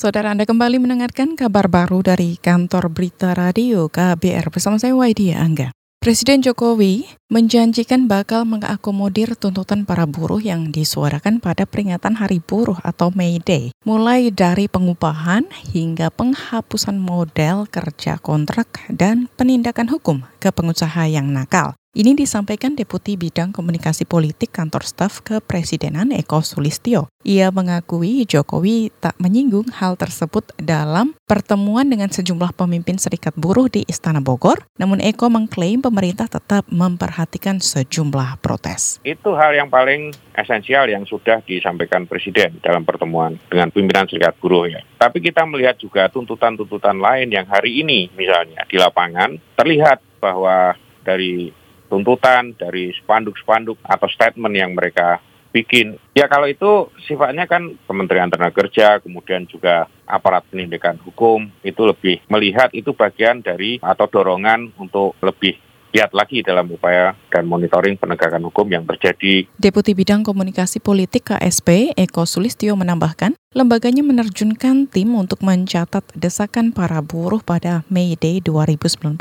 Saudara Anda kembali mendengarkan kabar baru dari kantor berita radio KBR bersama saya Waidia Angga. Presiden Jokowi menjanjikan bakal mengakomodir tuntutan para buruh yang disuarakan pada peringatan Hari Buruh atau May Day, mulai dari pengupahan hingga penghapusan model kerja kontrak dan penindakan hukum ke pengusaha yang nakal. Ini disampaikan Deputi Bidang Komunikasi Politik Kantor Staf Kepresidenan Eko Sulistyo. Ia mengakui Jokowi tak menyinggung hal tersebut dalam pertemuan dengan sejumlah pemimpin serikat buruh di Istana Bogor, namun Eko mengklaim pemerintah tetap memperhatikan sejumlah protes. Itu hal yang paling esensial yang sudah disampaikan Presiden dalam pertemuan dengan pimpinan serikat buruh ya. Tapi kita melihat juga tuntutan-tuntutan lain yang hari ini misalnya di lapangan terlihat bahwa dari tuntutan, dari spanduk-spanduk atau statement yang mereka bikin. Ya kalau itu sifatnya kan Kementerian Tenaga Kerja, kemudian juga aparat penindakan hukum, itu lebih melihat itu bagian dari atau dorongan untuk lebih giat lagi dalam upaya dan monitoring penegakan hukum yang terjadi. Deputi Bidang Komunikasi Politik KSP Eko Sulistyo menambahkan, lembaganya menerjunkan tim untuk mencatat desakan para buruh pada Mei Day 2019.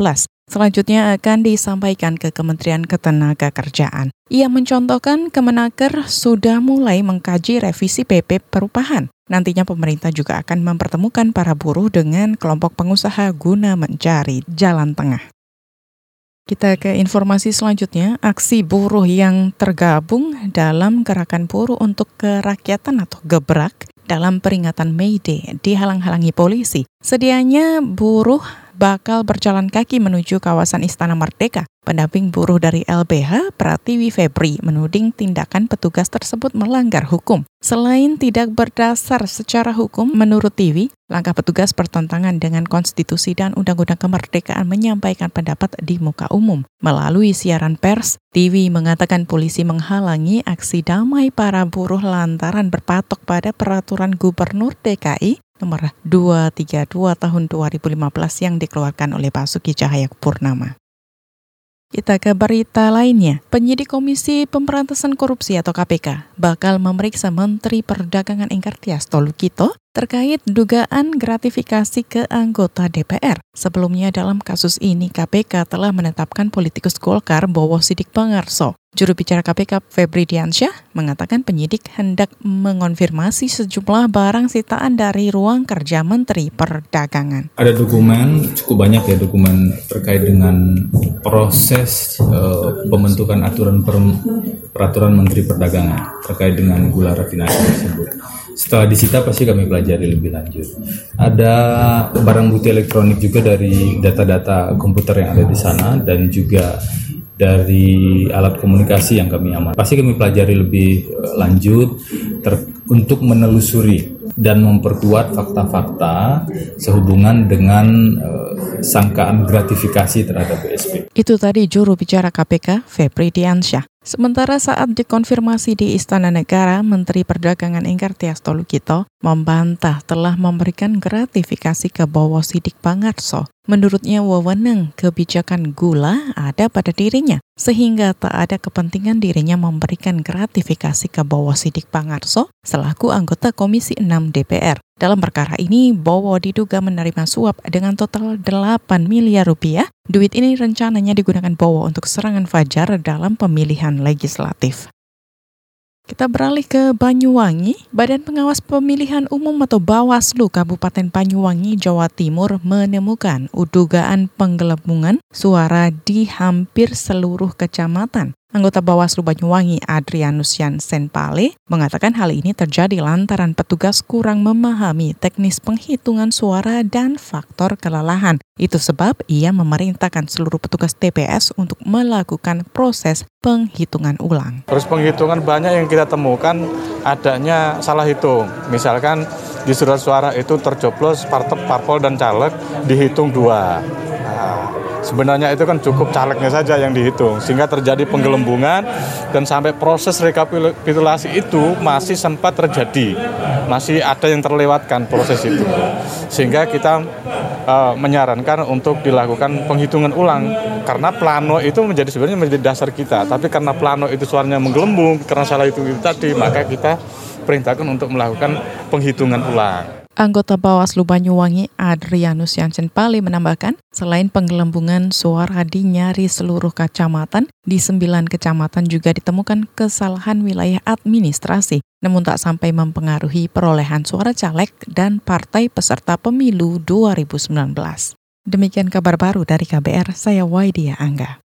Selanjutnya akan disampaikan ke Kementerian Ketenagakerjaan. Ia mencontohkan Kemenaker sudah mulai mengkaji revisi PP perubahan. Nantinya pemerintah juga akan mempertemukan para buruh dengan kelompok pengusaha guna mencari jalan tengah. Kita ke informasi selanjutnya, aksi buruh yang tergabung dalam gerakan buruh untuk kerakyatan atau gebrak dalam peringatan May Day dihalang-halangi polisi. Sedianya buruh bakal berjalan kaki menuju kawasan Istana Merdeka. Pendamping buruh dari LBH, Pratiwi Febri, menuding tindakan petugas tersebut melanggar hukum. Selain tidak berdasar secara hukum, menurut Tiwi, langkah petugas bertentangan dengan konstitusi dan undang-undang kemerdekaan menyampaikan pendapat di muka umum. Melalui siaran pers, Tiwi mengatakan polisi menghalangi aksi damai para buruh lantaran berpatok pada peraturan gubernur DKI nomor 232 tahun 2015 yang dikeluarkan oleh Basuki Cahaya Purnama. Kita ke berita lainnya. Penyidik Komisi Pemberantasan Korupsi atau KPK bakal memeriksa Menteri Perdagangan Engkartias Tolukito terkait dugaan gratifikasi ke anggota DPR. Sebelumnya dalam kasus ini KPK telah menetapkan politikus Golkar Bowo Sidik Pangarso Juru bicara KPK Febri Diansyah mengatakan penyidik hendak mengonfirmasi sejumlah barang sitaan dari ruang kerja Menteri Perdagangan. Ada dokumen cukup banyak ya dokumen terkait dengan proses uh, pembentukan aturan per, peraturan Menteri Perdagangan terkait dengan gula rafinasi tersebut. Setelah disita pasti kami pelajari lebih lanjut. Ada barang bukti elektronik juga dari data-data komputer yang ada di sana dan juga dari alat komunikasi yang kami aman. Pasti kami pelajari lebih eh, lanjut ter, untuk menelusuri dan memperkuat fakta-fakta sehubungan dengan uh, sangkaan gratifikasi terhadap BSP. Itu tadi juru bicara KPK Febri Diansyah. Sementara saat dikonfirmasi di Istana Negara, Menteri Perdagangan Enggar Tias Tolukito membantah telah memberikan gratifikasi ke Bowo Sidik Pangarso. Menurutnya wewenang kebijakan gula ada pada dirinya, sehingga tak ada kepentingan dirinya memberikan gratifikasi ke Bowo Sidik Pangarso selaku anggota Komisi 6 DPR. Dalam perkara ini, Bowo diduga menerima suap dengan total 8 miliar rupiah. Duit ini rencananya digunakan Bowo untuk serangan Fajar dalam pemilihan legislatif. Kita beralih ke Banyuwangi. Badan Pengawas Pemilihan Umum atau Bawaslu Kabupaten Banyuwangi, Jawa Timur menemukan udugaan penggelembungan suara di hampir seluruh kecamatan. Anggota Bawaslu Banyuwangi Adrianus Yansen Pale mengatakan hal ini terjadi lantaran petugas kurang memahami teknis penghitungan suara dan faktor kelelahan. Itu sebab ia memerintahkan seluruh petugas TPS untuk melakukan proses penghitungan ulang. Terus penghitungan banyak yang kita temukan adanya salah hitung. Misalkan di surat suara itu tercoblos partai parpol dan caleg dihitung dua. Sebenarnya itu kan cukup calegnya saja yang dihitung sehingga terjadi penggelembungan dan sampai proses rekapitulasi itu masih sempat terjadi. Masih ada yang terlewatkan proses itu. Sehingga kita uh, menyarankan untuk dilakukan penghitungan ulang karena plano itu menjadi sebenarnya menjadi dasar kita, tapi karena plano itu suaranya menggelembung karena salah itu tadi, maka kita perintahkan untuk melakukan penghitungan ulang. Anggota Bawaslu Banyuwangi Adrianus Yansen Pali menambahkan, selain penggelembungan suara di nyaris seluruh kecamatan, di sembilan kecamatan juga ditemukan kesalahan wilayah administrasi, namun tak sampai mempengaruhi perolehan suara caleg dan partai peserta pemilu 2019. Demikian kabar baru dari KBR, saya Waidia Angga.